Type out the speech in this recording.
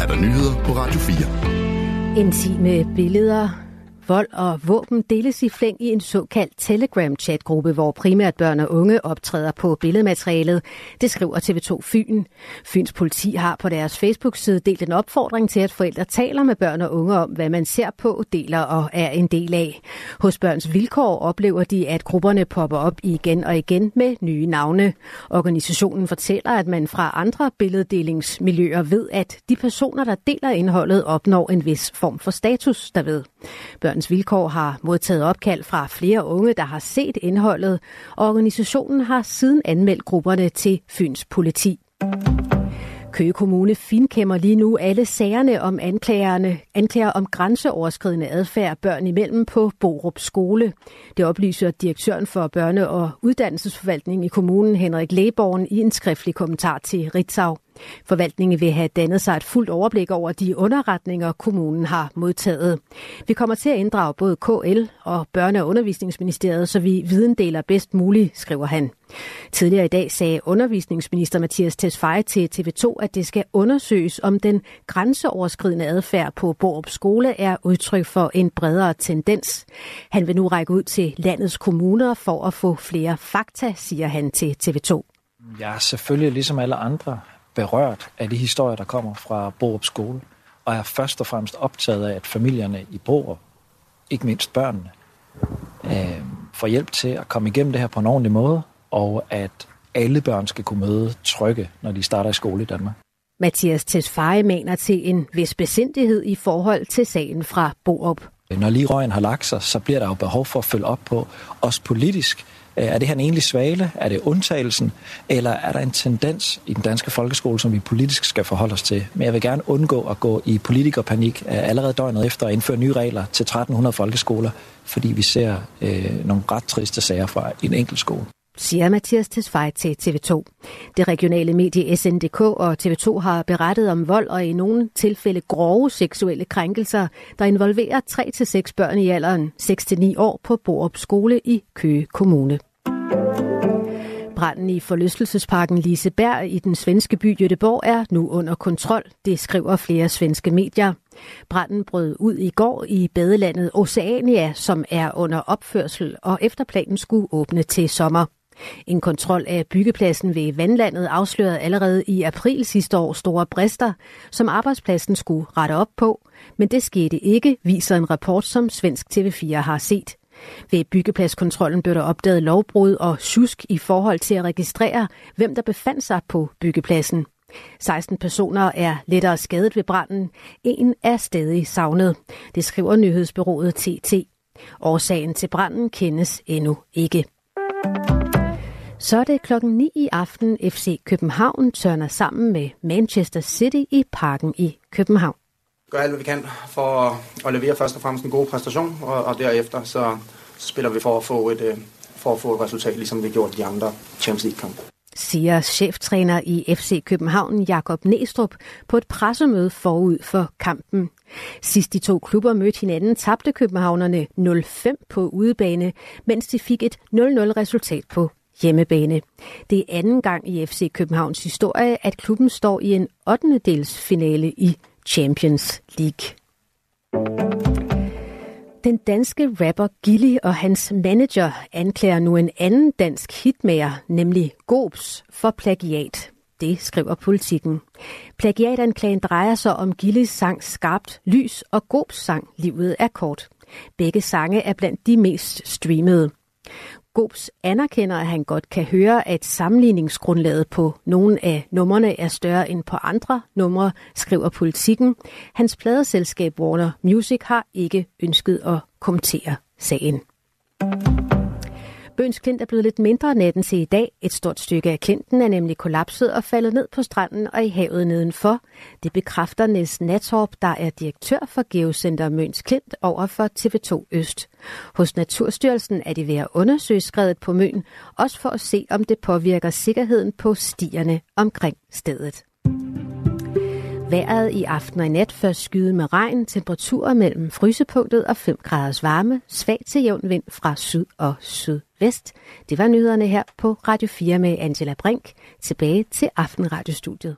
er der nyheder på Radio 4. Intime øh, billeder, vold og våben deles i flæng i en såkaldt Telegram-chatgruppe, hvor primært børn og unge optræder på billedmaterialet. Det skriver TV2 Fyn. Fyns politi har på deres Facebook-side delt en opfordring til, at forældre taler med børn og unge om, hvad man ser på, deler og er en del af. Hos Børns Vilkår oplever de, at grupperne popper op igen og igen med nye navne. Organisationen fortæller, at man fra andre billeddelingsmiljøer ved, at de personer, der deler indholdet, opnår en vis form for status derved. Børns Vilkår har modtaget opkald fra flere unge, der har set indholdet, og organisationen har siden anmeldt grupperne til Fyns politi. Køge Kommune finkæmmer lige nu alle sagerne om anklagerne, anklager om grænseoverskridende adfærd børn imellem på Borup Skole. Det oplyser direktøren for børne- og uddannelsesforvaltning i kommunen, Henrik Læborgen, i en skriftlig kommentar til Ritzau. Forvaltningen vil have dannet sig et fuldt overblik over de underretninger, kommunen har modtaget. Vi kommer til at inddrage både KL og Børne- og Undervisningsministeriet, så vi viden deler bedst muligt, skriver han. Tidligere i dag sagde undervisningsminister Mathias Tesfaye til TV2, at det skal undersøges, om den grænseoverskridende adfærd på Borup Skole er udtryk for en bredere tendens. Han vil nu række ud til landets kommuner for at få flere fakta, siger han til TV2. Jeg er selvfølgelig ligesom alle andre berørt af de historier, der kommer fra Borup Skole, og er først og fremmest optaget af, at familierne i Borup, ikke mindst børnene, øh, får hjælp til at komme igennem det her på en ordentlig måde, og at alle børn skal kunne møde trygge, når de starter i skole i Danmark. Mathias Tesfaye mener til en vis besindighed i forhold til sagen fra Borup. Øh, når lige røgen har lagt sig, så bliver der jo behov for at følge op på, også politisk, øh, er det her en egentlig svale? Er det undtagelsen? Eller er der en tendens i den danske folkeskole, som vi politisk skal forholde os til? Men jeg vil gerne undgå at gå i politikerpanik øh, allerede døgnet efter at indføre nye regler til 1300 folkeskoler, fordi vi ser øh, nogle ret triste sager fra en enkelt skole siger Mathias Tesfaye til TV2. Det regionale medie SNDK og TV2 har berettet om vold og i nogle tilfælde grove seksuelle krænkelser, der involverer 3-6 børn i alderen 6-9 år på Borup Skole i Køge Kommune. Branden i forlystelsesparken Liseberg i den svenske by Göteborg er nu under kontrol, det skriver flere svenske medier. Branden brød ud i går i badelandet Oceania, som er under opførsel og efter planen skulle åbne til sommer. En kontrol af byggepladsen ved Vandlandet afslørede allerede i april sidste år store brister, som arbejdspladsen skulle rette op på, men det skete ikke, viser en rapport, som Svensk TV4 har set. Ved byggepladskontrollen blev der opdaget lovbrud og susk i forhold til at registrere, hvem der befandt sig på byggepladsen. 16 personer er lettere skadet ved branden. En er stadig savnet. Det skriver nyhedsbyrået TT. Årsagen til branden kendes endnu ikke. Så er det klokken 9 i aften. FC København tørner sammen med Manchester City i parken i København. Gør alt, hvad vi kan for at levere først og fremmest en god præstation, og, og derefter så spiller vi for at få et, øh, for at få et resultat, ligesom vi gjorde de andre Champions League-kampe siger cheftræner i FC København Jakob Næstrup på et pressemøde forud for kampen. Sidst de to klubber mødte hinanden, tabte københavnerne 0-5 på udebane, mens de fik et 0-0 resultat på hjemmebane. Det er anden gang i FC Københavns historie, at klubben står i en 8. dels finale i Champions League. Den danske rapper Gilly og hans manager anklager nu en anden dansk hitmager, nemlig Gobs, for plagiat. Det skriver politikken. Plagiatanklagen drejer sig om Gillis sang Skarpt Lys og Gobs sang Livet er kort. Begge sange er blandt de mest streamede. Gobs anerkender, at han godt kan høre, at sammenligningsgrundlaget på nogle af numrene er større end på andre numre, skriver politikken. Hans pladeselskab Warner Music har ikke ønsket at kommentere sagen. Bøns Klint er blevet lidt mindre natten til i dag. Et stort stykke af klinten er nemlig kollapset og faldet ned på stranden og i havet nedenfor. Det bekræfter Niels Natorp, der er direktør for Geocenter Møns Klint over for TV2 Øst. Hos Naturstyrelsen er de ved at undersøge skredet på Møn, også for at se, om det påvirker sikkerheden på stierne omkring stedet. Vejret i aften og i nat først skyde med regn, temperaturer mellem frysepunktet og 5 graders varme, svag til jævn vind fra syd og Vest. Det var nyhederne her på Radio 4 med Angela Brink. Tilbage til Aftenradiostudiet.